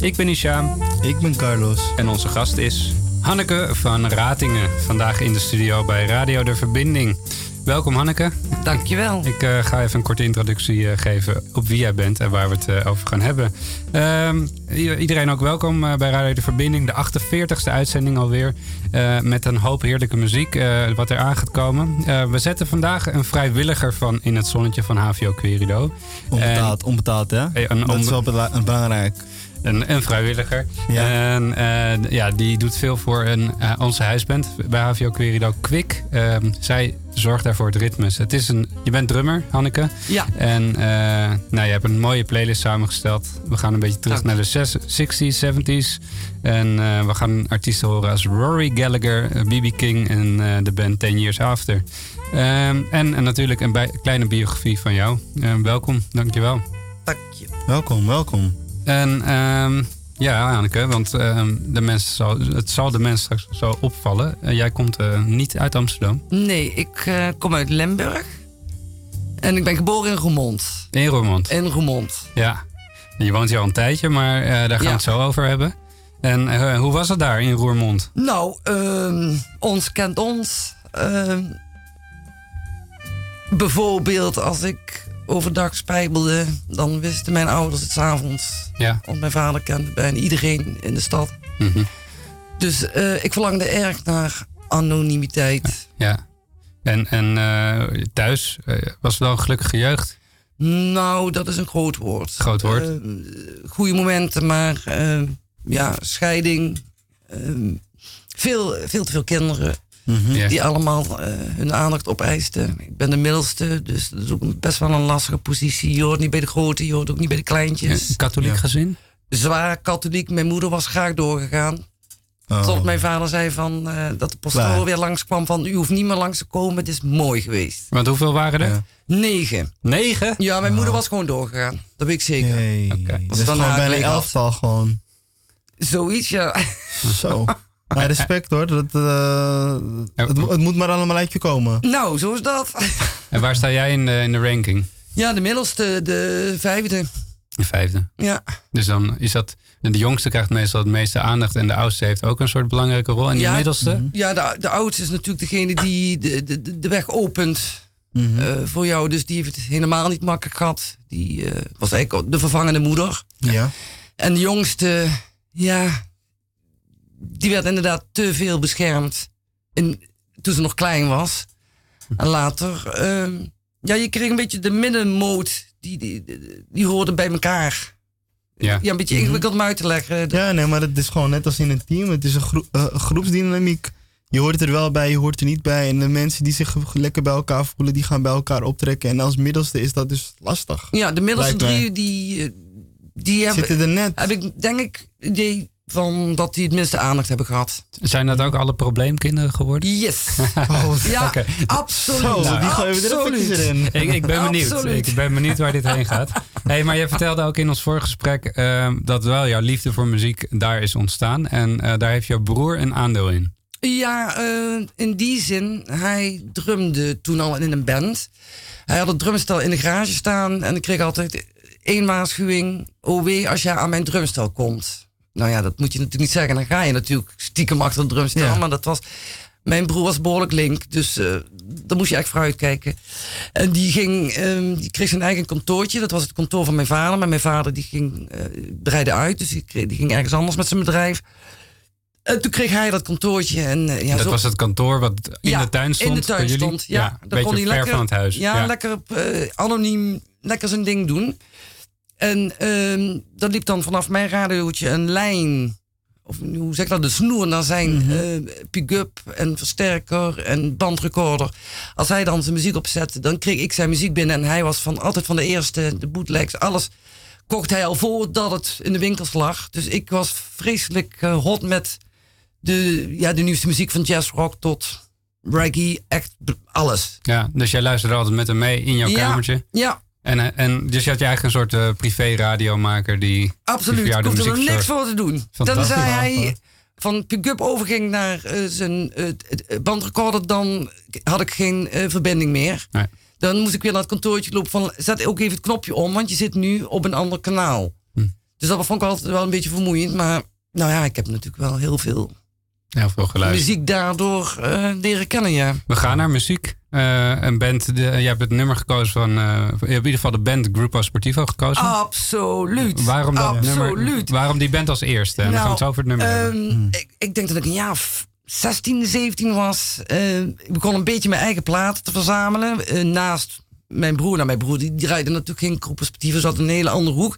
Ik ben Ishaam Ik ben Carlos. en onze gast is Hanneke van Ratingen. Vandaag in de studio bij Radio De Verbinding. Welkom Hanneke. Dankjewel. Ik eh, ga even een korte introductie eh, geven op wie jij bent en waar we het eh, over gaan hebben. Ehm, iedereen ook welkom bij Radio De Verbinding, de 48ste uitzending alweer. met een hoop heerlijke muziek wat er aan gaat komen. We zetten vandaag een vrijwilliger van in het zonnetje van HVO Querido. Onbetaald, onbetaald hè? Een dat is wel belangrijk. Een, een vrijwilliger. Ja. En eh, ja, die doet veel voor een, eh, onze huisband bij HVO Querido Quick. Ehm, zij zorgt daarvoor het ritme. Het is een, je bent drummer, Hanneke. Ja. En eh, nou, je hebt een mooie playlist samengesteld. We gaan een beetje terug Dank. naar de zes- 60s, 70s. En eh, we gaan artiesten horen als Rory Gallagher, B.B. King en eh, de band 10 Years After. Ehm, en, en natuurlijk een bij- kleine biografie van jou. Ehm, welkom, dankjewel. Dank je. Welkom, welkom. En ehm, ja, Anneke, want ehm, de mensen zal, het zal de mensen straks zo opvallen. Eh, jij komt eh, niet uit Amsterdam, Nee, ik eh, kom uit Limburg. En ik ben geboren in Roermond. in Roermond. In Roermond. Ja. En je woont hier al een tijdje, maar daar gaan we Ja. het zo over hebben. En hoe was het daar in Roermond? Nou, ehm, ons kent ons. Bijvoorbeeld als ik overdag spijbelde, dan wisten mijn ouders het 's avonds. Ja. Want mijn vader kende bijna iedereen in de stad. Mhm. Dus eh, ik verlangde erg naar anonimiteit. Ja. En, en eh, thuis eh, was het wel een gelukkige jeugd? Nou, dat is een groot woord. Groot woord. Goede momenten, maar ja, scheiding. eh, veel, veel te veel kinderen Ja. die allemaal eh, hun aandacht opeisten. Ik ben de middelste, dus dat is ook best wel een lastige positie. Je hoort niet bij de grote, je hoort ook niet bij de kleintjes. Een katholiek Ja. gezin? Zwaar katholiek. Mijn moeder was graag doorgegaan. Oh. Tot mijn vader zei van, eh, dat de pastoor weer langskwam van... u hoeft niet meer langs te komen, het is mooi geweest. Want hoeveel waren er? Ja. Negen. Negen? Ja, mijn moeder was gewoon doorgegaan. Dat weet ik zeker. Oké. Dat is dan bijna elftal gewoon. Zoiets, ja. Zo. Maar respect hoor. Dat, eh, het, het moet maar allemaal uit je komen. Nou, zo is dat. En waar sta jij in de, in de ranking? Ja, de middelste, de vijfde. De vijfde. Ja, Dus dan is dat... De jongste krijgt meestal het meeste aandacht en de oudste heeft ook een soort belangrijke rol. En die Ja. middelste? ja de, de oudste is natuurlijk degene die de, de, de- de weg opent Mhm. eh, voor jou. Dus die heeft het helemaal niet makkelijk gehad. Die eh, was eigenlijk de vervangende moeder. ja. En de jongste, ja, die werd inderdaad te veel beschermd. In, toen ze nog klein was. En later, ehm, ja, je kreeg een beetje de middenmoot. Die, die, die, die hoorden bij elkaar. Ja. Ja, een beetje ingewikkeld om uit te leggen. ja, nee, maar het is gewoon net als in een team. Het is een eh, groepsdynamiek. Je hoort er wel bij, je hoort er niet bij. En de mensen die zich lekker bij elkaar voelen, die gaan bij elkaar optrekken. En als middelste is dat dus lastig. Ja, de middelste drie, die, eh, die hebben, Zitten er net. heb ik denk ik idee van dat die het minste aandacht hebben gehad. Zijn dat ook alle probleemkinderen geworden? Yes. Oh, Ja, Oké. absoluut. Zo, die gooien we er in. Ik, ik ben benieuwd. Absoluut. Ik ben benieuwd waar dit heen gaat. Hey, maar je vertelde ook in ons vorige gesprek eh, dat wel jouw liefde voor muziek daar is ontstaan. En eh, daar heeft jouw broer een aandeel in. Ja, eh, in die zin, hij drumde toen al in een band. Hij had het drumstel in de garage staan en ik kreeg altijd één waarschuwing. Oh wee, als jij aan mijn drumstel komt. Nou ja, dat moet je natuurlijk niet zeggen. Dan ga je natuurlijk stiekem achter het drumstel. Ja. Maar dat was... Mijn broer was behoorlijk link, dus eh daar moest je echt vooruit kijken. En die, ging, ehm, die kreeg zijn eigen kantoortje. Dat was het kantoor van mijn vader. Maar mijn vader die ging breiden uit, dus die, kreeg- die ging ergens anders met zijn bedrijf. En toen kreeg hij dat kantoortje. En, eh, ja, dat zo- was het kantoor wat in Ja, de tuin stond in de tuin stond, ja. een Daar beetje kon hij ver lekker- van het huis. Ja, lekker anoniem, lekker zijn ding doen. En ehm dat liep dan vanaf mijn radiootje een lijn, of hoe zeg ik dat, de snoer naar zijn eh, pick-up en versterker en bandrecorder. Als hij dan zijn muziek opzette, dan kreeg ik zijn muziek binnen en hij was van altijd van de eerste, de bootlegs, alles kocht hij al voordat het in de winkels lag. Dus ik was vreselijk eh, hot met de, ja, de nieuwste muziek van jazz rock tot reggae, echt alles. Ja, dus jij luisterde altijd met hem mee in jouw ja, kamertje. Ja, En, eh, en dus je had je eigenlijk een soort eh, privé radiomaker die, absoluut. Ik de hoefde er niks voor te doen. Fantastisch. Tenzij hij van pick-up overging naar eh, zijn eh, bandrecorder, dan had ik geen eh, verbinding meer. Nee. Dan moest ik weer naar het kantoortje lopen van zet ook even het knopje om, want je zit nu op een ander kanaal. Hm. Dus dat vond ik altijd wel een beetje vermoeiend. Maar nou ja, ik heb natuurlijk wel heel veel Heel veel geluisterd. muziek daardoor eh, leren kennen, ja. We gaan naar muziek. Eh, een band, de, jij hebt het nummer gekozen van, eh, in ieder geval de band Grupo Sportivo gekozen. Absoluut. waarom dat Absoluut. nummer? Waarom die band als eerste? En dan gaan we het zo over het nummer hebben. ehm, ik, ik denk dat ik een jaar of 16, 17 was. Eh, ik begon een beetje mijn eigen platen te verzamelen. naast mijn broer. Nou, mijn broer die draaide natuurlijk geen Grupo Sportivo, zat in een hele andere hoek.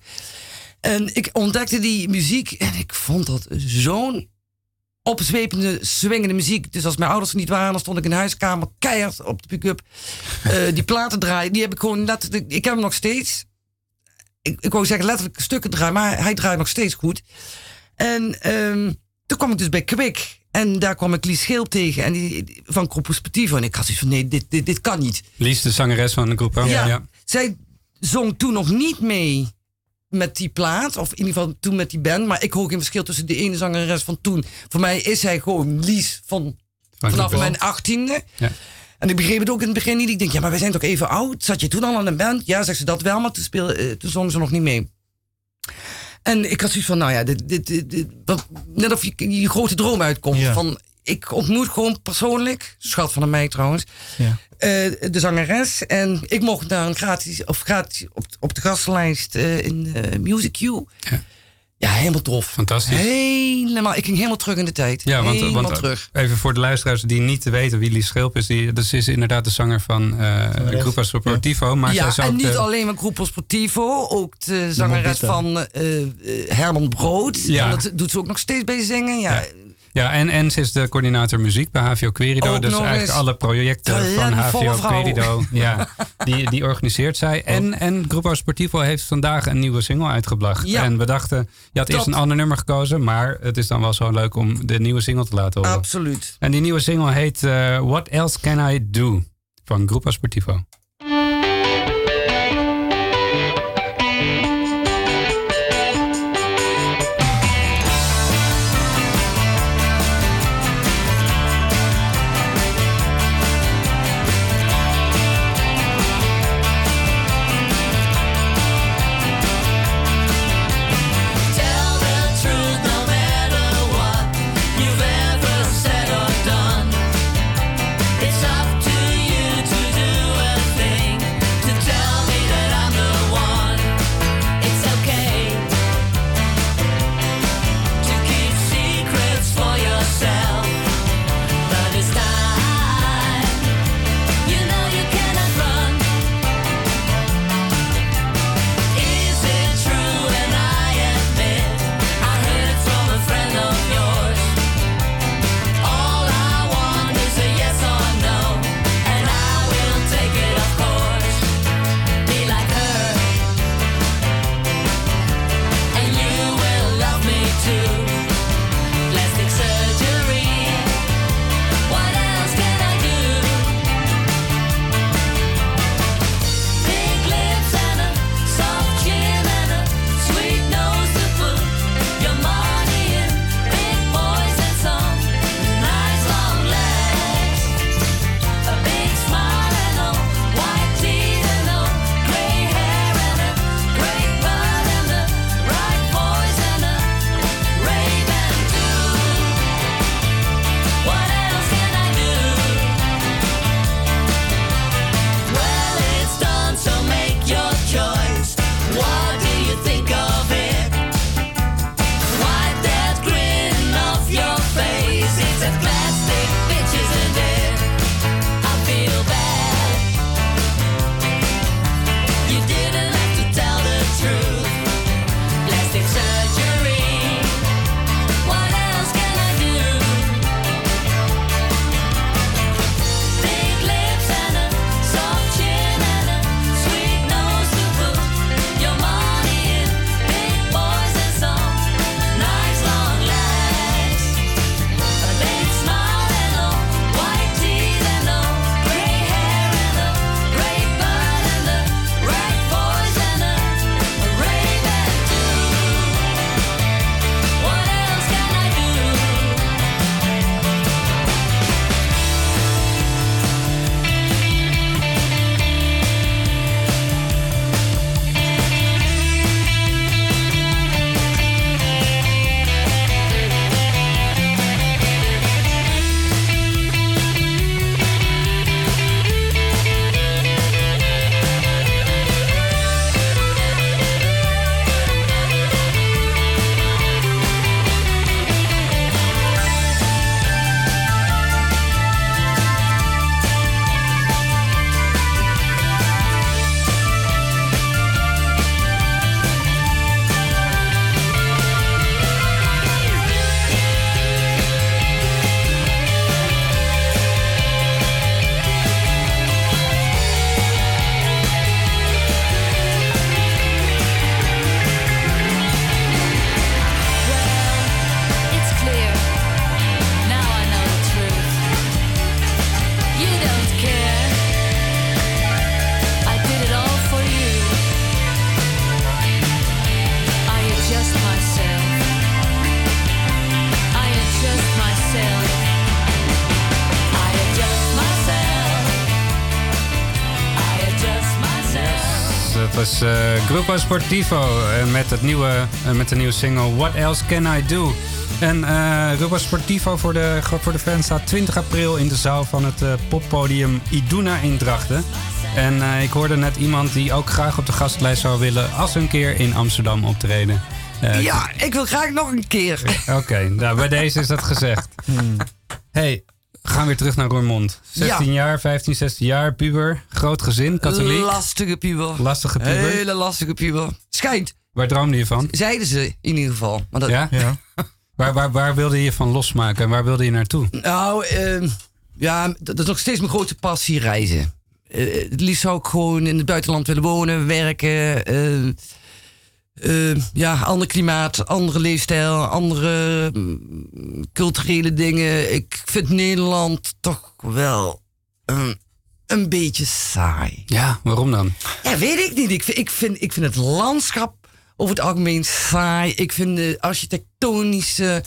En ik ontdekte die muziek en ik vond dat zo'n opzwepende, swingende muziek. Dus als mijn ouders er niet waren, dan stond ik in de huiskamer keihard op de pick-up. eh, die platen draaien, die heb ik gewoon net. Ik heb hem nog steeds. Ik, ik wou zeggen letterlijk stukken draaien, maar hij draait nog steeds goed. En ehm, toen kwam ik dus bij Kwik. En daar kwam ik Lies Scheel tegen en die, van Sportivo. En ik had zoiets van, nee, dit, dit, dit kan niet. Lies, de zangeres van de Grupo. Ja. Zij zong toen nog niet mee met die plaat. Of in ieder geval toen met die band. Maar ik hoor geen verschil tussen de ene zangeres van toen. Voor mij is zij gewoon Lies van, Van vanaf mijn achttiende. Ja. En ik begreep het ook in het begin niet. Ik denk, ja, maar wij zijn toch even oud? Zat je toen al aan een band? Ja, zegt ze dat wel, maar toen, speel, eh, toen zong ze nog niet mee. En ik had zoiets van, nou ja, dit, dit, dit, dit- wat- net of je je grote droom uitkomt. Ja. Van, ik ontmoet gewoon persoonlijk, schat van mij trouwens, Ja. eh, de zangeres. En ik mocht daar een gratis, of gratis op, op de gastlijst eh, in eh, Music U. Ja. Ja, helemaal tof. Fantastisch. Helemaal, ik ging helemaal terug in de tijd. Ja, want, helemaal want terug. even voor de luisteraars die niet weten wie Lies Schilp is. Die, dat is inderdaad de zanger van eh. Grupo Sportivo. Maar ja, en niet de- alleen met Groepo Sportivo, ook de zangeres van Herman Brood. Ja. En dat doet ze ook nog steeds bij zingen. Ja, Ja. Ja, en, en ze is de coördinator muziek bij HVO Querido. Ook dus eigenlijk alle projecten van HVO. Querido. Ja, die, die organiseert zij. En, en Grupo Sportivo heeft vandaag een nieuwe single uitgebracht. Ja. En we dachten, je had eerst Dat- een ander nummer gekozen. Maar het is dan wel zo leuk om de nieuwe single te laten horen. absoluut. En die nieuwe single heet eh, What Else Can I Do? Van Grupo Sportivo. Grupo Sportivo eh, met, het nieuwe, eh, met de nieuwe single What Else Can I Do? En eh Grupo Sportivo voor de, voor de fans staat 20 april in de zaal van het eh, poppodium Iduna in Drachten. En eh, ik hoorde net iemand die ook graag op de gastlijst zou willen als ze een keer in Amsterdam optreden. Eh, Ja, ik wil graag nog een keer. Oké, nou, bij deze is dat gezegd. hey, we gaan weer terug naar Roermond. 16 Ja. jaar, 15, 16 jaar, puber, groot gezin, katholiek. Lastige puber. Lastige puber. Hele lastige puber. Schijnt. Waar droomde je van? Zeiden ze in ieder geval. Maar dat, Ja? Ja. Waar, waar, waar wilde je van losmaken en waar wilde je naartoe? Nou, ehm, ja, dat is nog steeds mijn grootste passie, reizen. Eh, het liefst zou ik gewoon in het buitenland willen wonen, werken. eh, eh, ja, ander klimaat, andere leefstijl, andere mm, culturele dingen. Ik vind Nederland toch wel een, een beetje saai. Ja, waarom dan? Ja, weet ik niet. Ik vind, ik vind, ik vind het landschap over het algemeen saai. Ik vind de architectonische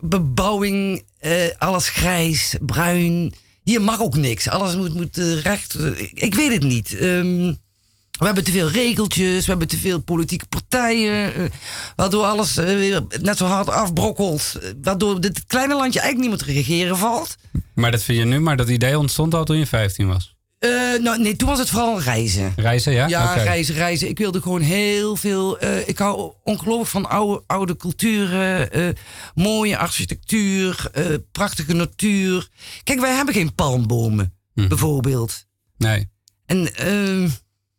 bebouwing, eh, alles grijs, bruin. Hier mag ook niks. Alles moet, moet eh, recht. ik, ik weet het niet. Ehm, we hebben te veel regeltjes, we hebben te veel politieke partijen. eh, waardoor alles eh, weer net zo hard afbrokkelt. eh, waardoor dit kleine landje eigenlijk niet meer te regeren valt. Maar dat vind je nu, maar dat idee ontstond al toen je 15 was. Eh, nou, nee, toen was het vooral reizen. Reizen, ja? Ja, Oké. reizen, reizen. Ik wilde gewoon heel veel. eh, ik hou ongelooflijk van oude, oude culturen, eh, mooie architectuur, eh, prachtige natuur. Kijk, wij hebben geen palmbomen, Mhm. bijvoorbeeld. Nee. En, eh,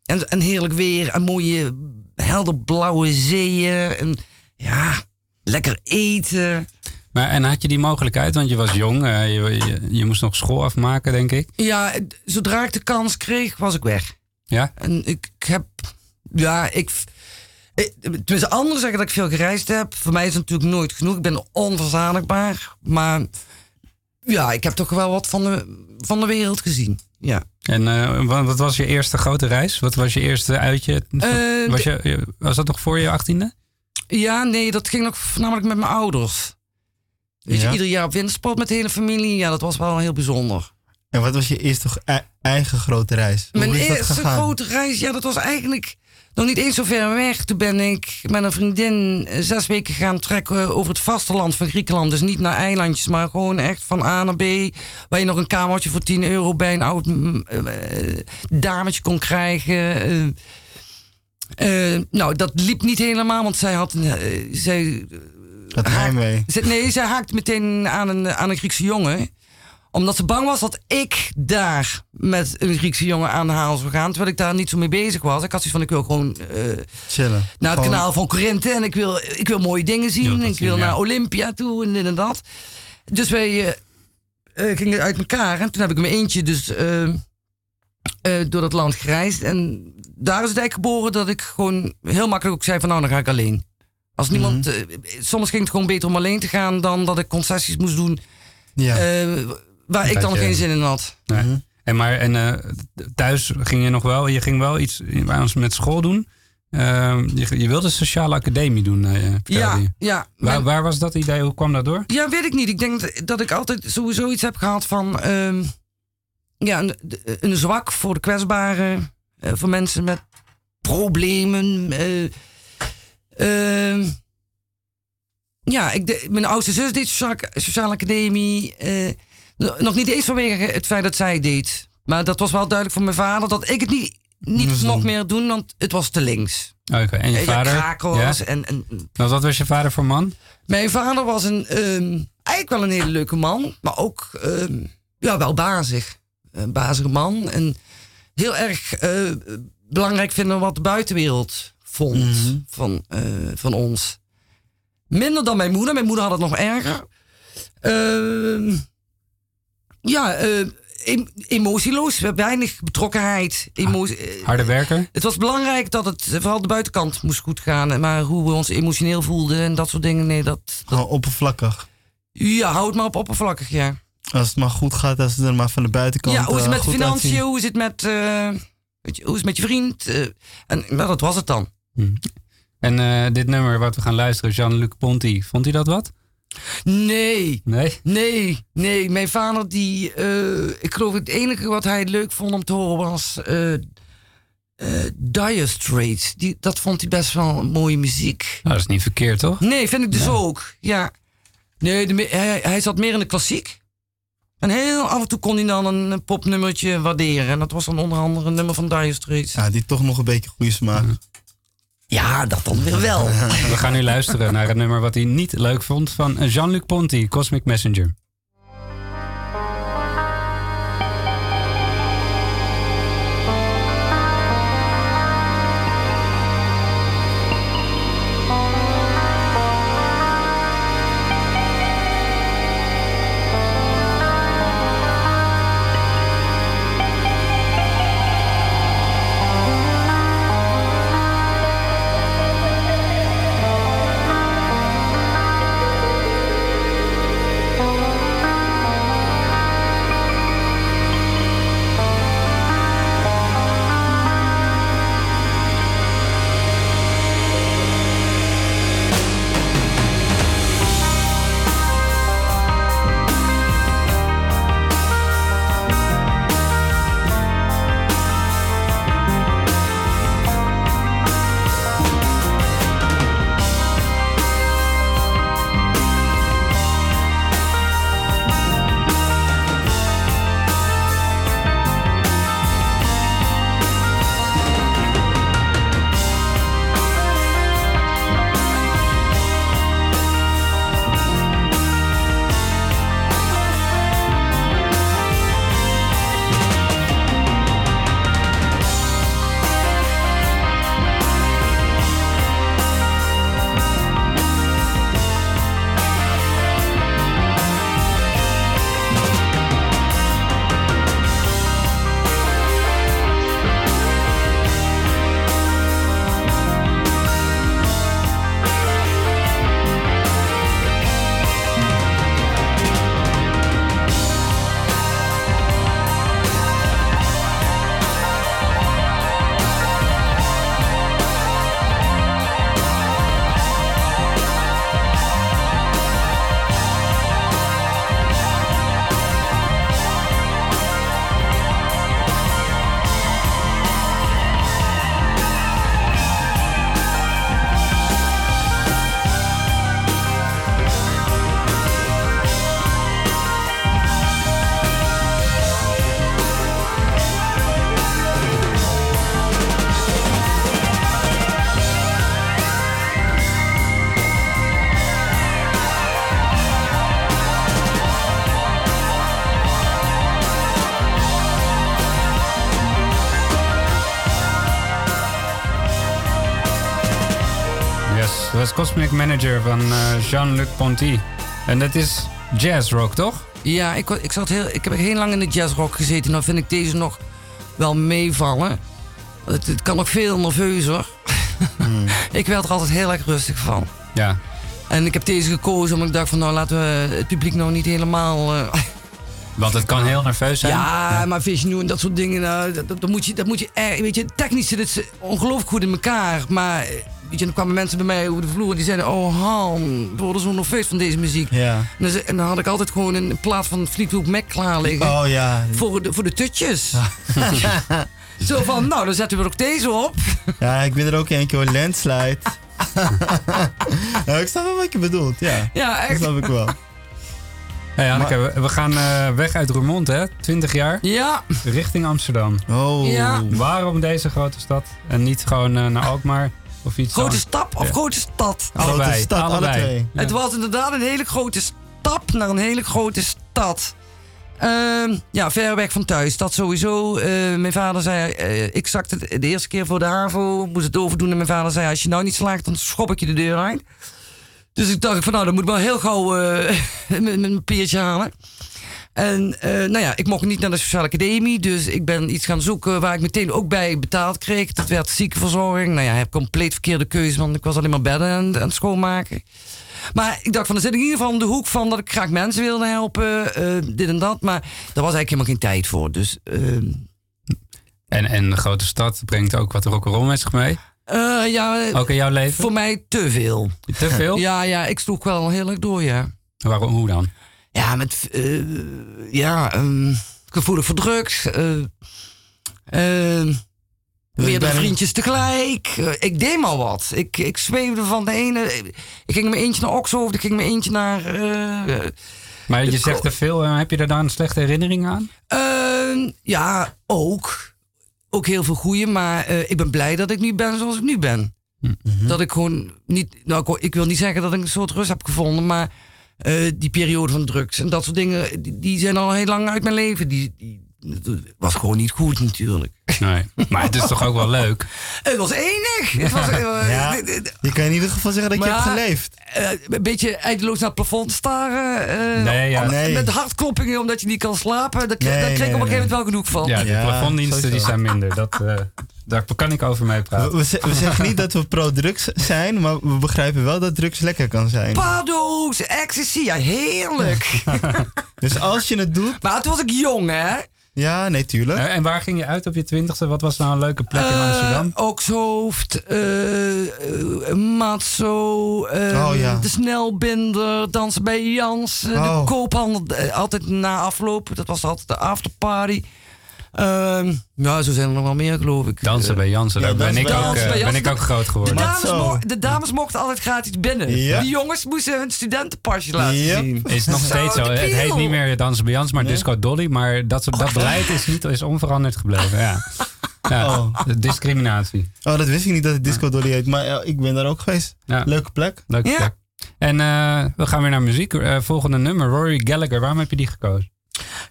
en, en heerlijk weer, en mooie helderblauwe zeeën. En ja, lekker eten. Maar, en had je die mogelijkheid, want je was jong, eh, je, je, je moest nog school afmaken, denk ik. Ja, zodra ik de kans kreeg, was ik weg. Ja? En ik, ik heb, ja, ik, ik- tenminste, anderen zeggen dat ik veel gereisd heb. Voor mij is het natuurlijk nooit genoeg. Ik ben onverzadigbaar. Maar ja, ik heb toch wel wat van de, van de wereld gezien. Ja. En eh, wat, wat was je eerste grote reis? Wat was je eerste uitje? Eh, was, je, was dat nog voor je achttiende? Ja, nee, dat ging nog voornamelijk met mijn ouders. Weet je, ieder jaar op wintersport met de hele familie. Ja, dat was wel heel bijzonder. En wat was je eerste e- eigen grote reis? Hoe Mijn is dat eerste gegaan? grote reis, ja, dat was eigenlijk nog niet eens zo ver weg. Toen ben ik met een vriendin eh, zes weken gaan trekken over het vasteland van Griekenland. Dus niet naar eilandjes, maar gewoon echt van A naar B. Waar je nog een kamertje voor 10 euro bij een oud eh, dametje kon krijgen. Eh, nou, dat liep niet helemaal, want zij had een. zij, Het heimwee. nee, zij haakte meteen aan een, aan een Griekse jongen. Omdat ze bang was dat ik daar met een Griekse jongen aan de haal zou gaan. Terwijl ik daar niet zo mee bezig was. Ik had zoiets van, ik wil gewoon eh, Chillen. naar het kanaal van Corinthe. En ik wil, ik wil mooie dingen zien. dat ik wil naar Olympia toe en dit en dat. Dus wij eh, eh, gingen uit elkaar. En toen heb ik mijn eentje dus door dat land gereisd. En daar is het eigenlijk geboren dat ik gewoon heel makkelijk ook zei van nou, dan ga ik alleen. Als niemand, Mhm. eh, soms ging het gewoon beter om alleen te gaan dan dat ik concessies moest doen Ja. Waar ik dan geen zin in had. Nee. Mhm. En, maar, en eh, thuis ging je nog wel, je ging wel iets met school doen. Eh, je, je wilde sociale academie doen, eh, Ja, je. ja. Waar, waar was dat idee? Hoe kwam dat door? Ja, weet ik niet. Ik denk dat- dat ik altijd sowieso iets heb gehad van. ehm, ja, een, een zwak voor de kwetsbaren. eh, voor mensen met problemen. eh, ehm, ja, ik, de- mijn oudste zus deed sociale, sociale academie. Nog niet eens vanwege het feit dat zij deed. Maar dat was wel duidelijk voor mijn vader dat ik het niet, niet Dus mocht meer doen, want het was te links. Oké, En je vader? Ja, en, en Nou, Wat was je vader voor man? mijn vader was een, ehm, eigenlijk wel een hele leuke man, maar ook ehm, ja, wel bazig. Een bazige man. En heel erg eh, belangrijk vinden wat de buitenwereld vond Mhm. van, eh, van ons. Minder dan mijn moeder. Mijn moeder had het nog erger. Ehm, ja, eh, em- emotieloos, weinig betrokkenheid. Emotie, eh, Harde werker? het was belangrijk dat het eh, vooral de buitenkant moest goed gaan. Maar hoe we ons emotioneel voelden en dat soort dingen, nee, dat, Gewoon oppervlakkig. ja, houd maar op oppervlakkig, ja. Als het maar goed gaat, als het er maar van de buitenkant ja, hoe is het met de financiën? Hoe is het met, eh, weet je, hoe is het met je vriend? En nou, dat was het dan. En eh, dit nummer wat we gaan luisteren, Jean-Luc Ponty, vond hij dat wat? Nee, Nee? nee, nee. Mijn vader, die, eh, ik geloof het enige wat hij leuk vond om te horen was... eh, eh Dire Straits. Die, dat vond hij best wel mooie muziek. Nou, dat is niet verkeerd, toch? Nee, vind ik dus ook. Ja. Nee, de, hij, hij zat meer in de klassiek. En heel af en toe kon hij dan een, een popnummertje waarderen. En dat was dan onder andere een nummer van Dire Straits. Ja, die toch nog een beetje goede smaak. Ja, dat dan weer wel. We gaan nu luisteren naar het nummer wat hij niet leuk vond van Jean-Luc Ponty, Cosmic Messenger. Cosmic Manager van eh, Jean-Luc Ponty. En dat is jazz rock, toch? Ja, ik, ik, zat heel, ik heb heel lang in de jazzrock gezeten. Nou vind ik deze nog wel meevallen. Het, het kan nog veel nerveuzer. ik werd er altijd heel erg rustig van. Ja. En ik heb deze gekozen omdat ik dacht van nou laten we het publiek nou niet helemaal... eh, Want het kan heel nerveus zijn. ja, maar visioen en dat soort dingen, nou, dat, dat, dat moet je, dat moet je echt, weet je, technisch zit het ongelooflijk goed in elkaar. Maar, eh, weet je, dan kwamen mensen bij mij over de vloer die zeiden, oh Han, we worden zo nerveus van deze muziek. Ja. En dan, ze- en dan had ik altijd gewoon een plaat van Fleetwood Mac klaar liggen. Oh ja. Voor de, voor de tutjes. Zo van, nou, dan zetten we ook deze op. Ja, ik ben er ook een keer hoor. Landslide. nou, ik snap wel wat je bedoelt, ja. Ja, Dat echt. snap ik wel. Hey Anneke, we, we gaan eh, weg uit Roermond, hè? 20 jaar. Ja, Richting Amsterdam. Oh. Ja. Waarom deze grote stad? En niet gewoon eh, naar Alkmaar of iets grote stap of Ja. grote stad? Allebei, Grote stad, allebei. alle twee. Het was inderdaad een hele grote stap naar een hele grote stad. Ehm, ja, ver weg van thuis. Dat sowieso. Eh, mijn vader zei, eh, ik zakte het de eerste keer voor de HAVO, moest het overdoen. En mijn vader zei, als je nou niet slaagt, dan schop ik je de deur uit. Dus ik dacht van, nou, dan moet ik wel heel gauw eh, mijn mijn papiertje halen. En eh, nou ja, ik mocht niet naar de sociale academie. Dus ik ben iets gaan zoeken waar ik meteen ook bij betaald kreeg. Dat werd ziekenverzorging. Nou ja, ik heb compleet verkeerde keuze, want ik was alleen maar bedden aan, aan het schoonmaken. Maar ik dacht van, dan zit ik in ieder geval om de hoek van dat ik graag mensen wilde helpen. eh, dit en dat. Maar daar was eigenlijk helemaal geen tijd voor. Dus eh, En, en de grote stad brengt ook wat rock'n'roll met zich mee. ja, Ook in jouw leven? voor mij te veel. Te veel? Ja, ja, ik sloeg wel heel erg door, ja. Waarom, hoe dan? Ja, met eh, ja, ehm, gevoelig voor drugs. ehm, Meerdere bijna- vriendjes tegelijk. Eh, ik deed maar wat. Ik, ik zweefde van de ene. Ik ging met eentje naar Oxhoofd. Ik ging met eentje naar. Maar je zegt er veel. heb je er dan een slechte herinnering aan? eh, ja, ook. Ook heel veel goeie. Maar ik ben blij dat ik nu ben zoals ik nu ben. Dat ik gewoon niet. Nou, ik, wil- niet zeggen dat ik een soort rust heb gevonden. Maar die periode van drugs en dat soort dingen. Die, zijn al heel lang uit mijn leven. Die dat was gewoon niet goed natuurlijk. Nee. Maar het is toch ook wel leuk? Het was enig. Het was, eh, Ja. d- d- Je kan in ieder geval zeggen dat je hebt geleefd. eh, een beetje eindeloos naar het plafond staren. eh, Nee, ja. om- Nee. Met hartkloppingen omdat je niet kan slapen. Daar, Nee, daar kreeg ik nee, op een gegeven moment wel genoeg van. Ja, de Ja, plafonddiensten die zijn minder. Dat, eh, daar kan ik over mee We, praten. we zeggen niet dat we pro-drugs zijn, maar we begrijpen wel dat drugs lekker kan zijn. Pado's, ecstasy, ja heerlijk. Dus als je het doet, maar toen was ik jong hè. Ja, nee, tuurlijk. Eh, en waar ging je uit op je twintigste? Wat was nou een leuke plek in Eh, Amsterdam? Okshoofd, eh Matzo, eh, Oh, ja. de Snelbinder, dansen bij Jans, eh, Oh. de koophandel, altijd na afloop. Dat was altijd de afterparty. Ehm ja, zo zijn er nog wel meer, geloof ik. Dansen Eh, bij Jansen. ja, Daar ben ik, ook, Jansen. eh, ben ik Jansen. ook groot de, geworden. Maar- dames mo- de dames mochten altijd gratis binnen. Ja. De jongens moesten hun studentenpasje laten Ja. zien. Is nog steeds zo. de Het heet niet meer Dansen bij Jans, maar Disco Dolly. Maar dat, dat beleid is, niet, is onveranderd gebleven. Ja. Ja, Oh. de discriminatie. Oh, dat wist ik niet dat het Disco Dolly heet, maar ja, ik ben daar ook geweest. Ja. Leuke plek. Leuke Ja. plek. En eh, we gaan weer naar muziek. Eh, volgende nummer, Rory Gallagher. Waarom heb je die gekozen?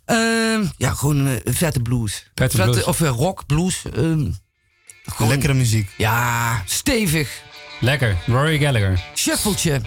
Ehm, ja, gewoon eh, vette blues. Vette blues. Of eh, rock, blues. ehm, gewoon- Lekkere muziek. Ja, stevig. Lekker, Rory Gallagher. Shuffletje.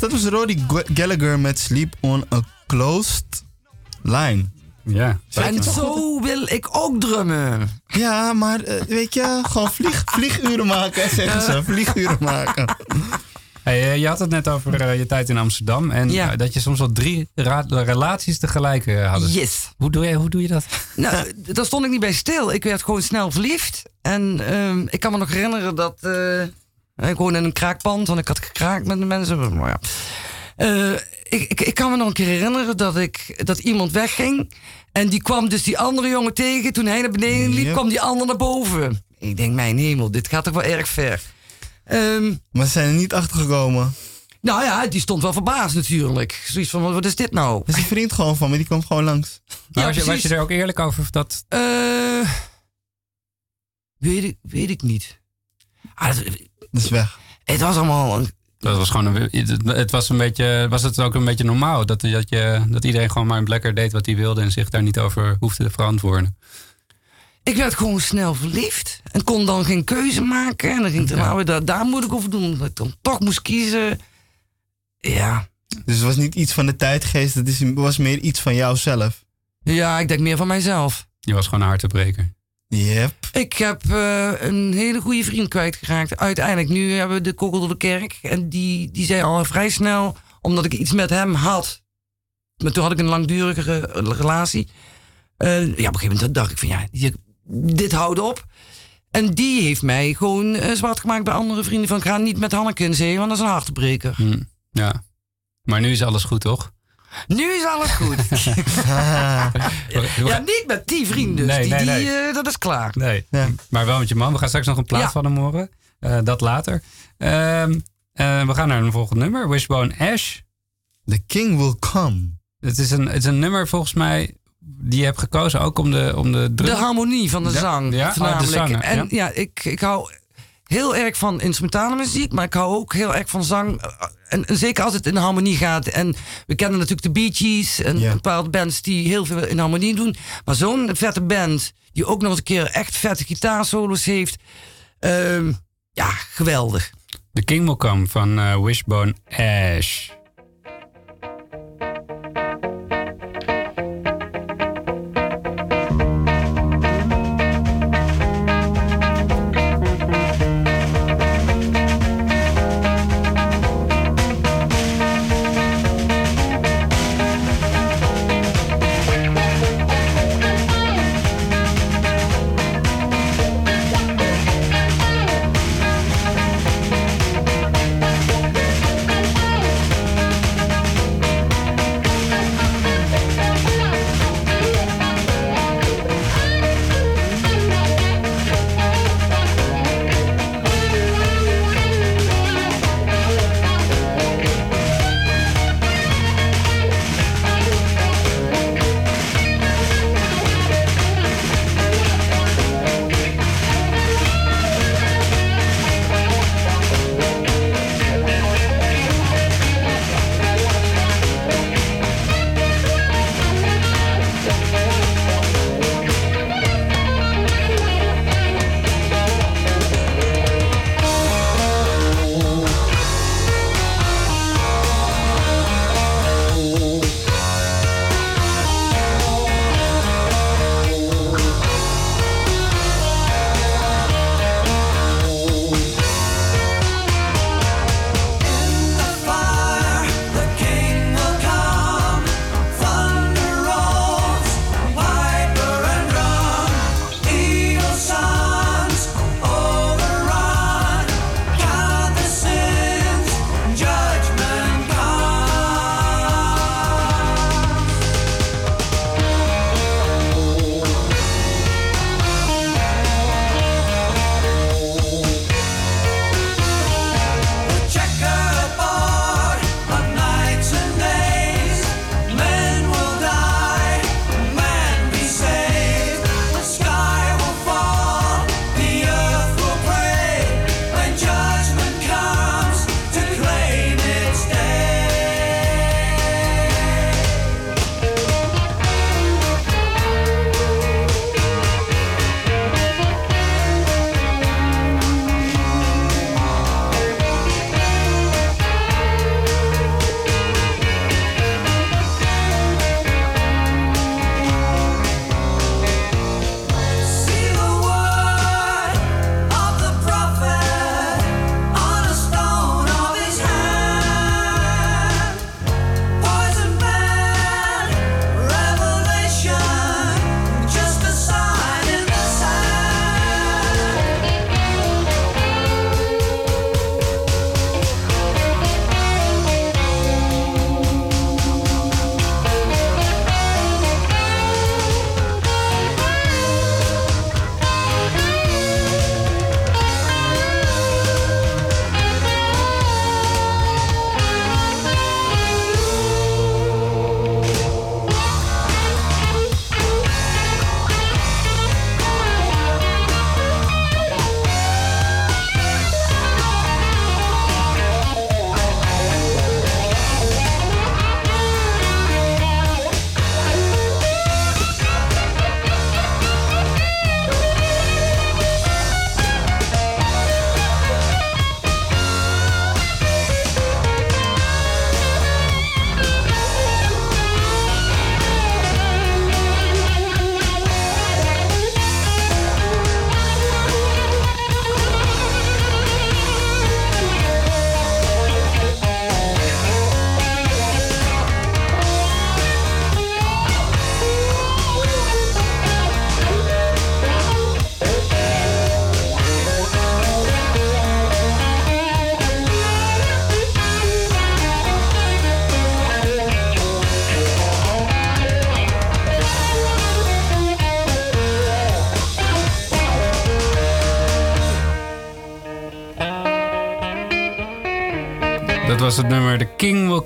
Yes, dat was Roddy Gallagher met Sleep on a Closed Line. Ja. En zo wil ik ook drummen. Ja, maar eh, weet je, gewoon vlieg, vlieguren maken, zeggen ze. Vlieguren maken. Hey, eh, je had het net over eh, je tijd in Amsterdam. En Ja. dat je soms wel drie relaties tegelijk had. Yes. Hoe doe, je, hoe doe je dat? Nou, daar stond ik niet bij stil. Ik werd gewoon snel verliefd. En ehm, ik kan me nog herinneren dat... ik woonde in een kraakpand, want ik had gekraakt met de mensen. Maar ja. Eh, ik, ik, ik kan me nog een keer herinneren dat, ik, dat iemand wegging. En die kwam dus die andere jongen tegen. Toen hij naar beneden liep, Yep. kwam die ander naar boven. Ik denk, mijn hemel, dit gaat toch wel erg ver. Ehm, Maar ze zijn er niet achter gekomen. nou ja, die stond wel verbaasd natuurlijk. Zoiets van, wat is dit nou? Dat is een vriend gewoon van me, die kwam gewoon langs. Maar Ja, was, je, was je er ook eerlijk over? Of dat, Eh, weet, ik, weet ik niet. Ah, Dat is weg. het was allemaal... een- dat was gewoon een, het, was een beetje, was het ook een beetje normaal dat, dat, je, dat iedereen gewoon maar lekker deed wat hij wilde en zich daar niet over hoefde te verantwoorden. Ik werd gewoon snel verliefd. En kon dan geen keuze maken. En dan ging ik, nou, daar, daar moet ik over doen. Dat ik dan toch moest kiezen. Ja. Dus het was niet iets van de tijdgeest, het is, was meer iets van jouzelf. Ja, ik denk meer van mijzelf. Je was gewoon een hartebreker. Yep. Ik heb eh, een hele goede vriend kwijtgeraakt. Uiteindelijk, nu hebben we de kogel door de kerk. En die, die zei al vrij snel, omdat ik iets met hem had. Maar toen had ik een langdurige re- relatie. Eh, ja, op een gegeven moment dacht ik van ja, dit houdt op. En die heeft mij gewoon eh, zwart gemaakt bij andere vrienden. Van ga niet met Hanneke in zee, want dat is een hartebreker. Hm, ja. Maar nu is alles goed, toch? Nu is alles goed. ja, niet met die vrienden. Dus. Nee, die, nee, die, nee. eh, dat is klaar. Nee. Ja. Maar wel met je man. We gaan straks nog een plaat Ja. van hem horen. Eh, dat later. Ehm, eh, we gaan naar een volgend nummer. Wishbone Ash. The king will come. Het is een, het is een nummer volgens mij die je hebt gekozen ook om de, om de drum. De harmonie van de Ja, zang. ja, oh, de zanger, en ja. ja, ik, ik hou heel erg van instrumentale muziek, maar ik hou ook heel erg van zang. En, en zeker als het in harmonie gaat. En we kennen natuurlijk de Bee Gees en Ja. bepaalde bands die heel veel in harmonie doen. Maar zo'n vette band die ook nog eens een keer echt vette gitaarsolo's heeft. ehm, ja, geweldig. The King Will Come van eh, Wishbone Ash.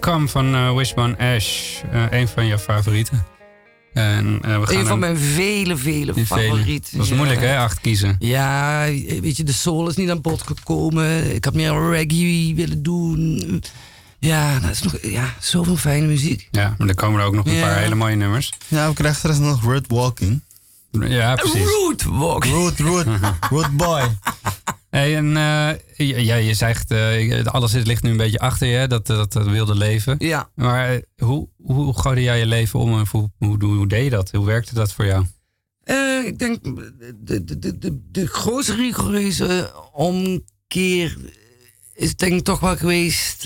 King Will Come van eh, Wishbone Ash. Eh, een van jouw favorieten. En, eh, we gaan Een van mijn vele, vele favorieten. Dat was ja. moeilijk hè, acht kiezen. Ja, weet je, de soul is niet aan bod gekomen. Ik had meer reggae willen doen. Ja, dat is nog ja, zoveel fijne muziek. Ja, maar er komen er ook nog een Ja. paar hele mooie nummers. Ja, we krijgen straks nog Road Walking. Ja, precies. Root walk. Road, road, road boy. Hey, en eh, ja, je zegt, eh, alles ligt nu een beetje achter je, hè, dat, dat, dat wilde leven. Ja. Maar eh, hoe, hoe gooide jij je leven om en hoe, hoe, hoe, hoe deed je dat? Hoe werkte dat voor jou? Ik denk, de, de, de, de, de grootste rigoureuze omkeer is denk ik toch wel geweest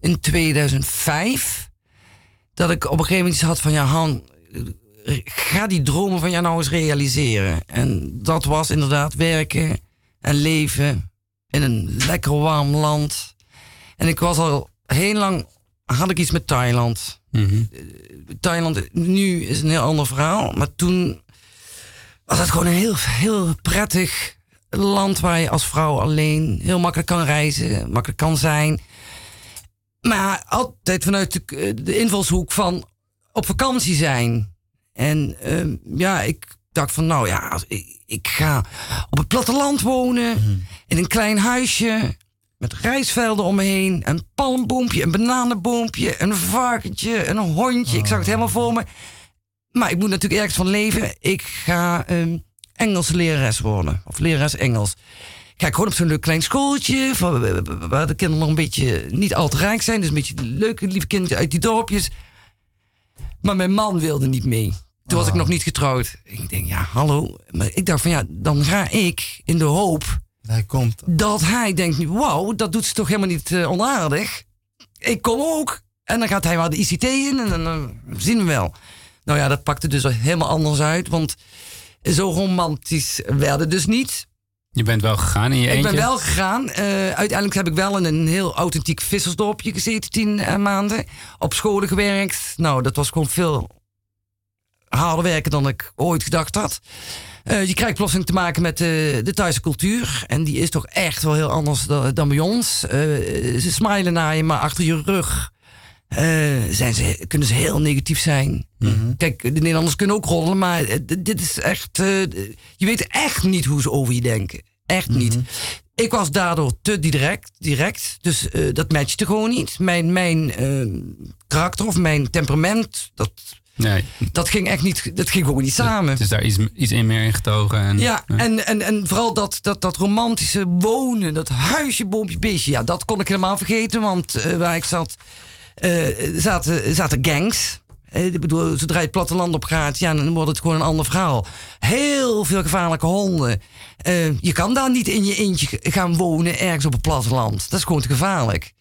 in 2005. Dat ik op een gegeven moment had van, ja Han, ga die dromen van jou nou eens realiseren. En dat was inderdaad werken en leven in een lekker warm land. En ik was al heel lang, had ik iets met Thailand. Mhm. Thailand nu is een heel ander verhaal. Maar toen was het gewoon een heel, heel prettig land waar je als vrouw alleen heel makkelijk kan reizen, makkelijk kan zijn. Maar altijd vanuit de, de invalshoek van op vakantie zijn. En ehm, ja, ik dacht van nou ja, ik, ik ga op het platteland wonen. In een klein huisje. Met rijstvelden om me heen. Een palmboompje, een bananenboompje, een varkentje, een hondje. Ik zag het helemaal voor me. Maar ik moet natuurlijk ergens van leven. Ik ga ehm Engels lerares worden. Of lerares Engels. Kijk, gewoon op zo'n leuk klein schooltje. Waar de kinderen nog een beetje niet al te rijk zijn. Dus een beetje leuke, lieve kinderen uit die dorpjes. Maar mijn man wilde niet mee. Toen was ik nog niet getrouwd. Ik denk, ja, hallo. Maar ik dacht van ja, dan ga ik in de hoop Hij komt. dat hij denkt, wauw, dat doet ze toch helemaal niet eh, onaardig. Ik kom ook. En dan gaat hij wel de ICT in en dan eh, zien we wel. Nou ja, dat pakte dus helemaal anders uit. Want zo romantisch werd het dus niet. Je bent wel gegaan in je Ik eentje? ben wel gegaan. Eh, uiteindelijk heb ik wel in een heel authentiek vissersdorpje gezeten, tien maanden. Op scholen gewerkt. Nou, dat was gewoon veel harder werken dan ik ooit gedacht had. Eh, je krijgt plotseling te maken met de, de Thaise cultuur. En die is toch echt wel heel anders dan, dan bij ons. Eh, ze smilen naar je, maar achter je rug eh, zijn ze, kunnen ze heel negatief zijn. Kijk, de Nederlanders kunnen ook roddelen, maar eh, dit is echt... eh, je weet echt niet hoe ze over je denken. Echt niet. Ik was daardoor te direct, direct dus eh, dat matchte gewoon niet. Mijn, mijn eh, karakter of mijn temperament, dat, Nee, dat ging echt niet, dat ging gewoon niet samen. het is daar iets, iets in meer ingetogen. En, Ja, en, en, en vooral dat, dat, dat romantische wonen, dat huisje, boompje, beestje. Ja, dat kon ik helemaal vergeten, want eh, waar ik zat, eh, zaten, zaten gangs. Eh, ik bedoel, zodra je het platteland op gaat, ja, dan wordt het gewoon een ander verhaal. Heel veel gevaarlijke honden. Je kan daar niet in je eentje gaan wonen, ergens op het platteland. Dat is gewoon te gevaarlijk.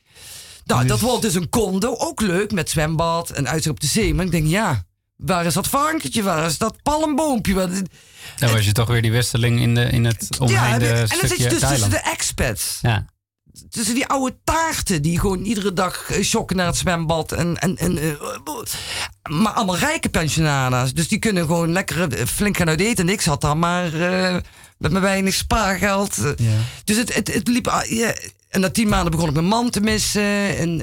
Nou, dat wordt dus een condo, ook leuk, met zwembad en uitzicht op de zee. Maar ik denk, ja, waar is dat varkentje? Waar is dat palmboompje? Waar- Dan was je toch weer die westerling in, de, in het Ja, omheinde en dan zit je dus tussen de expats. Ja. Tussen die oude taarten die gewoon iedere dag eh, shocken naar het zwembad. En, en, en, eh, maar allemaal rijke pensionada's. Dus die kunnen gewoon lekker eh, flink gaan uit eten. En ik zat dan maar eh, met mijn weinig spaargeld. eh. Ja. Dus het, het, het liep... ah, ja. En na tien maanden begon ik mijn man te missen. En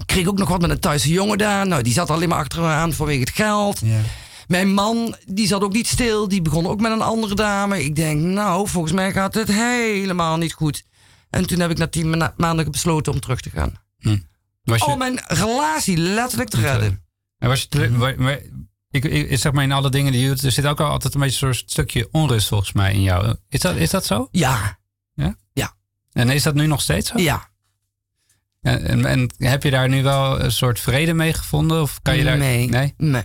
ik kreeg ook nog wat met een Thaise jongen daar. Nou, die zat alleen maar achteraan vanwege het geld. Ja. Mijn man, die zat ook niet stil. Die begon ook met een andere dame. Ik denk, nou, volgens mij gaat het helemaal niet goed. En toen heb ik na tien ma- maanden besloten om terug te gaan. Was je, Om mijn relatie letterlijk te redden. en was je te- wa- maar ik, ik, zeg maar in alle dingen die je doet, er zit ook al altijd een beetje zo'n stukje onrust volgens mij in jou. Is dat, is dat zo? Ja, En is dat nu nog steeds zo? ja. En, en, en heb je daar nu wel een soort vrede mee gevonden? Of kan je daar... Nee. Nee? Nee.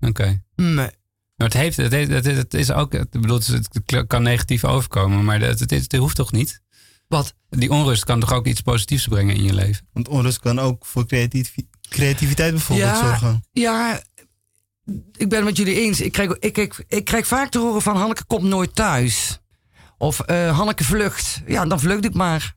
Oké. Nee. Maar het, heeft, het, heeft, het, is- ook, ik bedoel, het kan negatief overkomen, maar het, het, het hoeft toch niet? Wat? Die onrust kan toch ook iets positiefs brengen in je leven? Want onrust kan ook voor creativiteit bijvoorbeeld Ja. zorgen. Ja, ik ben het met jullie eens. Ik krijg, ik, ik, ik krijg vaak te horen van Hanneke komt nooit thuis. Of eh, Hanneke vlucht. Ja, dan vlucht ik maar.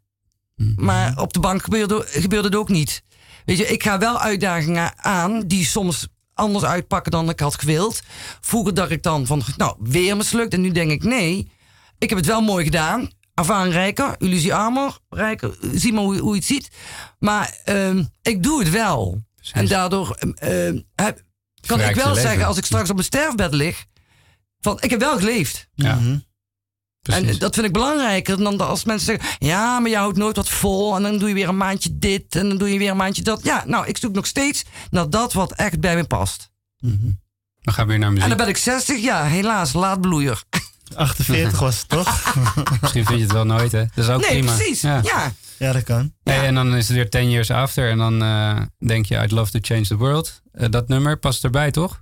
Maar op de bank gebeurde, gebeurde het ook niet. Weet je, ik ga wel uitdagingen aan die soms anders uitpakken dan ik had gewild. Vroeger dacht ik dan van, nou, weer mislukt. En nu denk ik, nee, ik heb het wel mooi gedaan. ervaringrijker. Jullie zien armer, rijker. Zie maar hoe, hoe je het ziet. Maar ehm, ik doe het wel. En daardoor ehm, heb, kan ik wel leven. zeggen, als ik straks op mijn sterfbed lig, van ik heb wel geleefd. Ja, Mhm. Precies. En dat vind ik belangrijker dan als mensen zeggen: Ja, maar je houdt nooit wat vol. En dan doe je weer een maandje dit. En dan doe je weer een maandje dat. Ja, nou, ik zoek nog steeds naar dat wat echt bij me past. We gaan weer naar En muziek. dan ben ik 60. Ja, helaas, laat bloeier. 48 was het toch? Misschien vind je het wel nooit, hè? Dat is ook Nee, prima. precies. Ja. Ja. ja, dat kan. Hey, en dan is het weer 10 years after. En dan eh, denk je, I'd love to change the world. Eh, dat nummer past erbij, toch?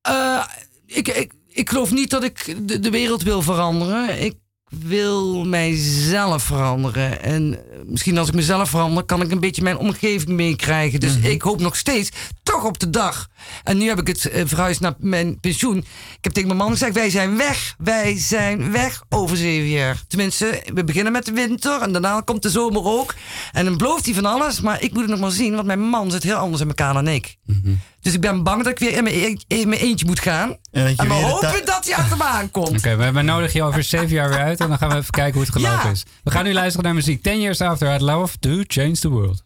Eh, ik, ik, ik geloof niet dat ik de, de wereld wil veranderen. Ik wil mijzelf veranderen. En eh, misschien als ik mezelf verander, kan ik een beetje mijn omgeving meekrijgen. Dus ik hoop nog steeds toch op de dag. En nu heb ik het eh, verhuisd naar mijn pensioen. Ik heb tegen mijn man gezegd: wij zijn weg. Wij zijn weg over zeven jaar. Tenminste, we beginnen met de winter en daarna komt de zomer ook. En dan belooft hij van alles, maar ik moet het nog maar zien, want mijn man zit heel anders in elkaar dan ik. Dus ik ben bang dat ik weer in mijn, e- in mijn eentje moet gaan. En we hopen dat hij achter me aankomt. Oké, we, we nodigen je over zeven jaar weer uit. En dan gaan we even kijken hoe het gelopen Ja. is. We gaan nu luisteren naar muziek. 10 years after, I'd love to change the world.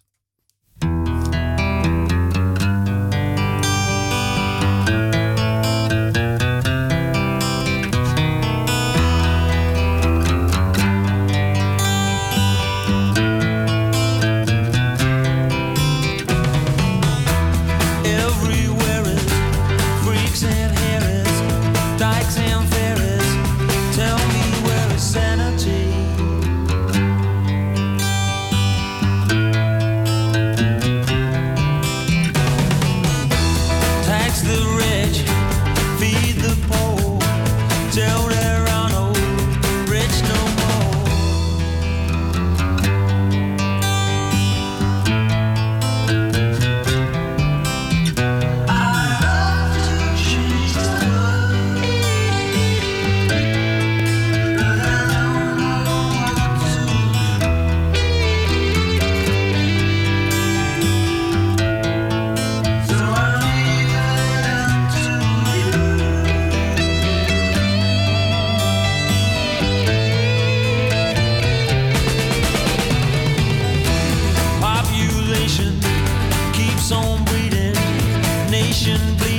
Nation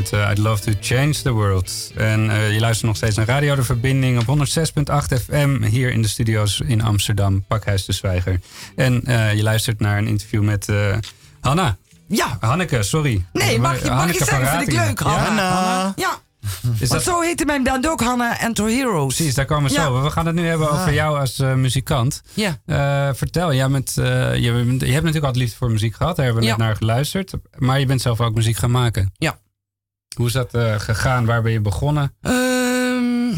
met eh, I'd love to change the world. En eh, je luistert nog steeds naar Radio De Verbinding op 106.8 FM. Hier in de studio's in Amsterdam, Pakhuis de Zwijger. En eh, je luistert naar een interview met eh, Hanna. Ja. Hanneke, sorry. Nee, mag je, mag je zeggen, vind ik leuk, Hanna. Hanna. Ja, Is dat, zo heette mijn band ook Hanna and Her Heroes. precies, daar komen we Ja. zo. We gaan het nu hebben over jou als muzikant. Ja. Eh, vertel, jij bent, eh, je, je hebt natuurlijk altijd liefde voor muziek gehad. Daar hebben we Ja. net naar geluisterd. Maar je bent zelf ook muziek gaan maken. Ja. Hoe is dat eh, gegaan? Waar ben je begonnen? Ehm,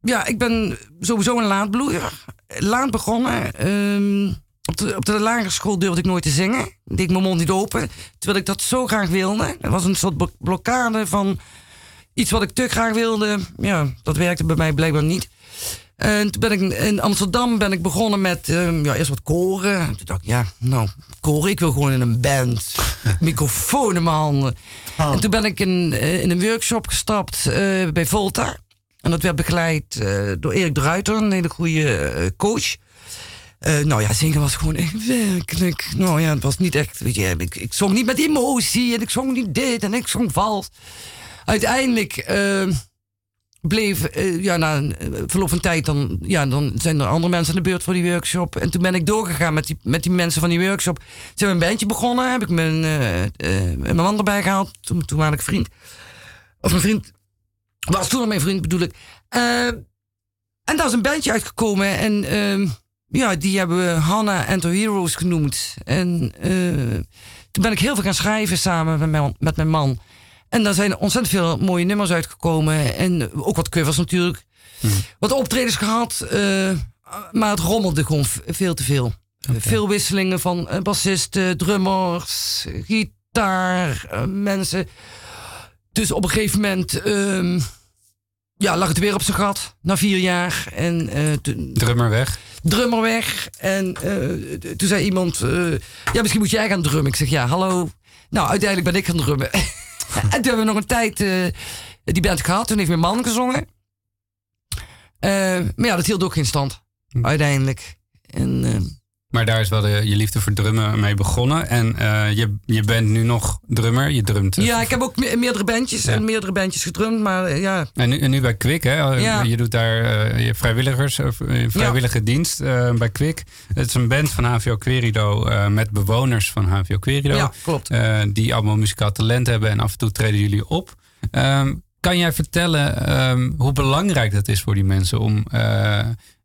ja, ik ben sowieso een laadbloeier. Laat begonnen. ehm, op de, op de lagere school durfde ik nooit te zingen. Deed mijn mond niet open. Terwijl ik dat zo graag wilde. Er was een soort blo- blokkade van iets wat ik te graag wilde. Ja, dat werkte bij mij blijkbaar niet. En toen ben ik in Amsterdam ben ik begonnen met ehm, ja, eerst wat koren. En toen dacht ik, ja, nou, koren, ik wil gewoon in een band. Microfoon in mijn handen. En toen ben ik in, eh, in een workshop gestapt eh, bij Volta. En dat werd begeleid eh, door Erik de Ruiter, een hele goede coach. Nou ja, zingen was gewoon echt werkelijk. Nou ja, het was niet echt. Weet je, ik, ik zong niet met emotie en ik zong niet dit en ik zong vals. Uiteindelijk eh, bleef, eh, ja, na eh, verloop van tijd, dan, ja, dan zijn er andere mensen aan de beurt voor die workshop. En toen ben ik doorgegaan met die, met die mensen van die workshop. Zijn we een bandje begonnen, heb ik mijn, eh, mijn man erbij gehaald, toen, toen ik vriend. Of mijn vriend, was toen al mijn vriend bedoel ik. En daar is een bandje uitgekomen en ehm, ja, die hebben we Hannah and the Heroes genoemd. En toen ben ik heel veel gaan schrijven samen met mijn, met mijn man. En daar zijn ontzettend veel mooie nummers uitgekomen. En ook wat covers natuurlijk. Wat optredens gehad. eh, maar het rommelde gewoon veel te veel. Veel wisselingen van eh, bassisten, drummers, gitaar, eh, mensen. Dus op een gegeven moment ehm, ja, lag het weer op zijn gat. Na vier jaar. En eh, toen Drummer weg. drummer weg. En eh, toen zei iemand, eh, ja, misschien moet jij gaan drummen. Ik zeg, ja, hallo. Nou, uiteindelijk ben ik gaan drummen. en toen hebben we nog een tijd eh, die band gehad. Toen heeft mijn man gezongen. Eh, maar ja, dat hield ook geen stand. Uiteindelijk. En eh, Maar daar is wel de, je liefde voor drummen mee begonnen. En eh, je, je bent nu nog drummer. Je drumt. eh, ja, ik heb ook me- meerdere bandjes Ja. en meerdere bandjes gedrumd. Maar eh, ja, En nu, en nu bij Kwik, hè? Ja. Je doet daar eh, je vrijwilligers, eh, vrijwillige dienst bij Kwik. Het is een band van HVO Querido met bewoners van HVO Querido. ja klopt. die allemaal muzikaal talent hebben en af en toe treden jullie op. Ehm, kan jij vertellen ehm, hoe belangrijk dat is voor die mensen om,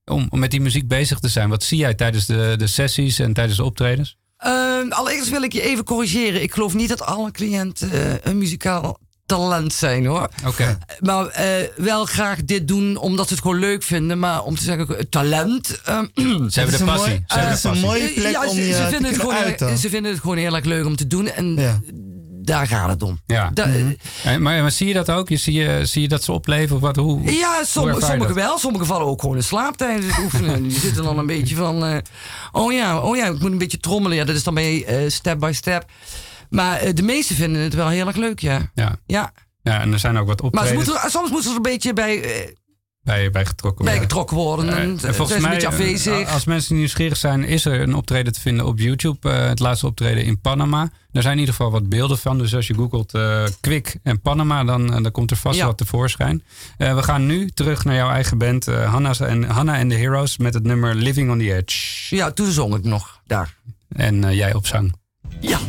om, om met die muziek bezig te zijn? Wat zie jij tijdens de, de sessies en tijdens de optredens? Eh, allereerst wil ik je even corrigeren. Ik geloof niet dat alle cliënten eh, een muzikaal talent zijn hoor. Oké. Maar eh, wel graag dit doen omdat ze het gewoon leuk vinden. Maar om te zeggen, eh, talent. eh, Ze hebben de een passie. mooi- Ze hebben de is een passie. mooie plek ja, om ze, je ze te vinden het gewoon, uiten. ze vinden het gewoon heel erg leuk om te doen. En Ja. Daar gaat het om. Ja. Da- Eh, Maar, maar zie je dat ook? Je, zie, je, zie je dat ze opleven? Of wat, hoe, Ja, sommige, wel. Sommigen vallen ook gewoon in slaap tijdens het oefenen. Die zitten dan een beetje van... eh, oh ja, oh ja, ik moet een beetje trommelen. Ja, dat is dan bij eh, step by step. Maar eh, de meesten vinden het wel heel erg leuk, ja. Ja. Ja, ja, en er zijn ook wat maar optredens moeten, soms moeten ze er een beetje bij, eh, bij, bij getrokken bij worden. getrokken worden. Eh, en zijn ze een beetje eh, afwezig. als mensen nieuwsgierig zijn, is er een optreden te vinden op YouTube. eh, het laatste optreden in Panama. Daar zijn in ieder geval wat beelden van. Dus als je googelt eh Kwik en Panama, dan, eh, dan komt er vast Ja. wat tevoorschijn. Eh, we gaan nu terug naar jouw eigen band, eh Hannah's en, Hannah and the Heroes, met het nummer Living on the Edge. Ja, toen zong ik nog daar. En eh, jij op zang. Ja.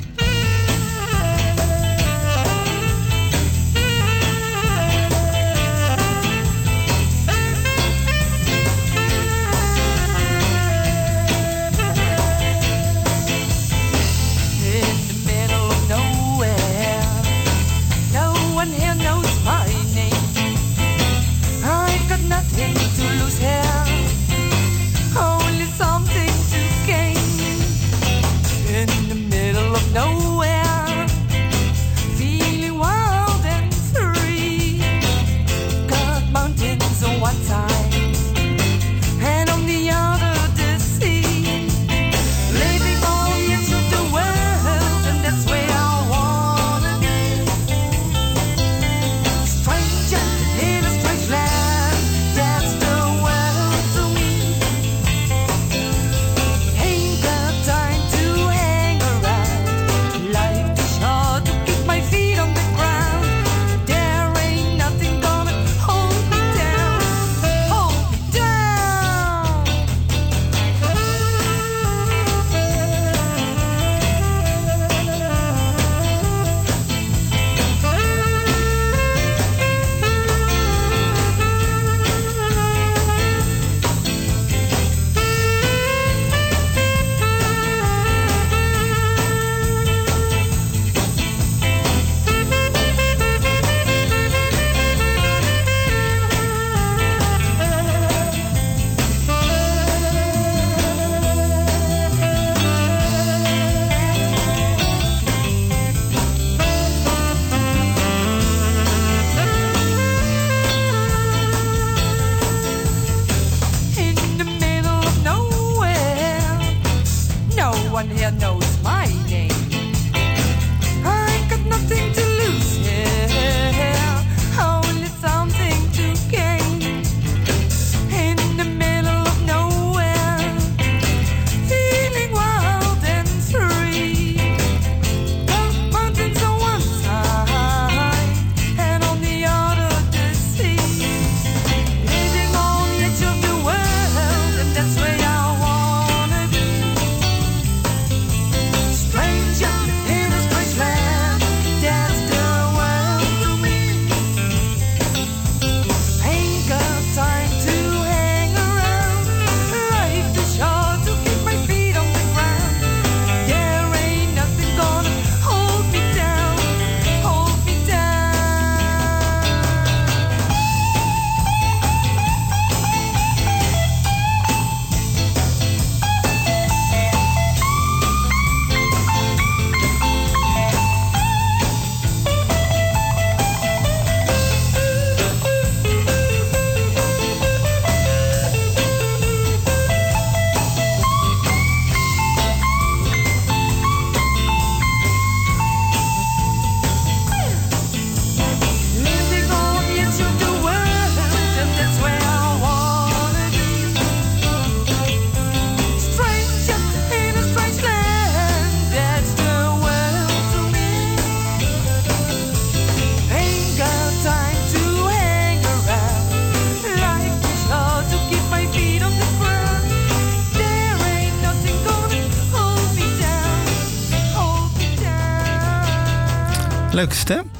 Leuke stem.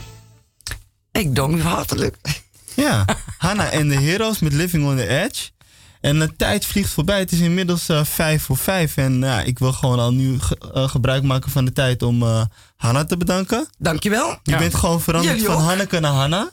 Ik dank u hartelijk. Ja, Hanna en de Heroes met Living on the Edge. En de tijd vliegt voorbij. Het is inmiddels eh, vijf voor vijf. En ja, ik wil gewoon al nu ge- eh, gebruik maken van de tijd om eh Hanna te bedanken. Dankjewel. Je Ja. bent gewoon veranderd van. Hanneke naar Hanna.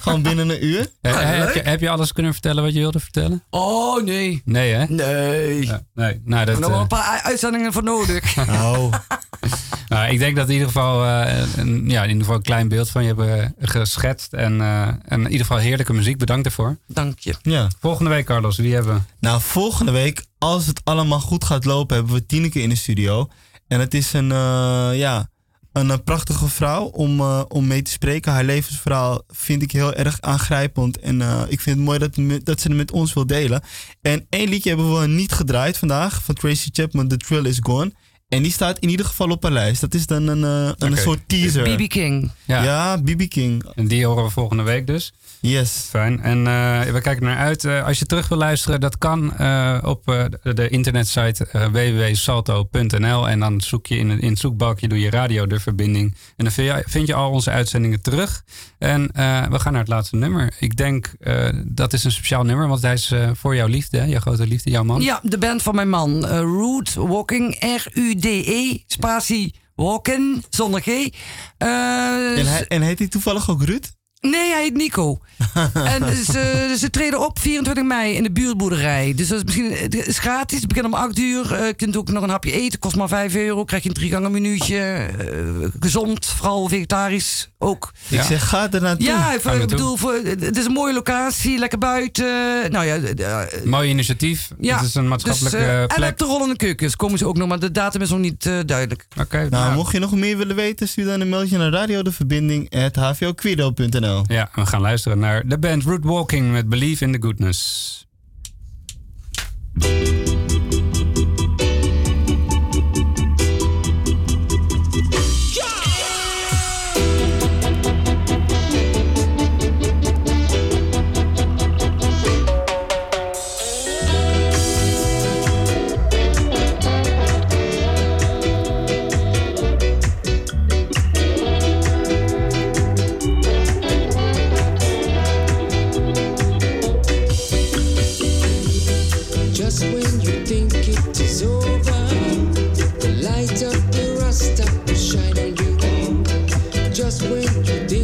gewoon binnen een uur. Ah, heb, je, heb je alles kunnen vertellen wat je wilde vertellen? Oh, nee. Nee, hè? Nee. Ja, nee. Nou, dat, Er nog wel eh, een paar uitzendingen voor nodig. Nou, nou, ik denk dat in ieder geval, eh, een, ja, in ieder geval een klein beeld van je hebben geschetst. En, eh, en in ieder geval heerlijke muziek. Bedankt ervoor. Dank je. ja. Volgende week, Carlos, wie hebben we? Nou, volgende week, als het allemaal goed gaat lopen, hebben we Tineke in de studio. En het is een, eh, ja, een, prachtige vrouw om, om mee te spreken. Haar levensverhaal vind ik heel erg aangrijpend. En eh, ik vind het mooi dat, dat ze het met ons wil delen. En één liedje hebben we niet gedraaid vandaag van Tracy Chapman, The Thrill Is Gone. En die staat in ieder geval op haar lijst. Dat is dan een, eh, een soort teaser. BB King. Ja, Ja, BB King. en die horen we volgende week dus. Yes. Fijn. En eh, we kijken er naar uit. Eh, als je terug wil luisteren, dat kan eh, op eh, de, de internetsite www.salto.nl. En dan zoek je in, het- in het zoekbalkje, doe je radio de verbinding. En dan vind je, vind je al onze uitzendingen terug. En eh, we gaan naar het laatste nummer. Ik denk eh, dat is een speciaal nummer, want hij is voor jouw liefde, hè? jouw grote liefde, jouw man. Ja, de band van mijn man. Root Walking. R-U-D-E. Spatie Walken. Zonder G. Eh, En, hij, en heet hij toevallig ook Ruud? Nee, hij heet Nico. en ze, ze treden op 24 mei in de buurtboerderij. Dus dat is misschien het is gratis. Het begint om 8 uur. Eh, je kunt ook nog een hapje eten. Kost maar 5 euro. Krijg je een drie gangen minuutje. Eh, gezond, vooral vegetarisch ook. Ik zeg, ga er naartoe. Ja, ik, bedoel, voor, het is een mooie locatie. Lekker buiten. Nou ja, Mooi initiatief. ja. Het is een maatschappelijke dus, eh, plek. En op de rollende keukens komen ze ook nog. Maar de datum is nog niet eh, duidelijk. Oké, Nou, nou, mocht je nog meer willen weten, stuur dan een mailtje naar Ja, we gaan luisteren naar de band Root Walking met Believe in the Goodness. Just when you. think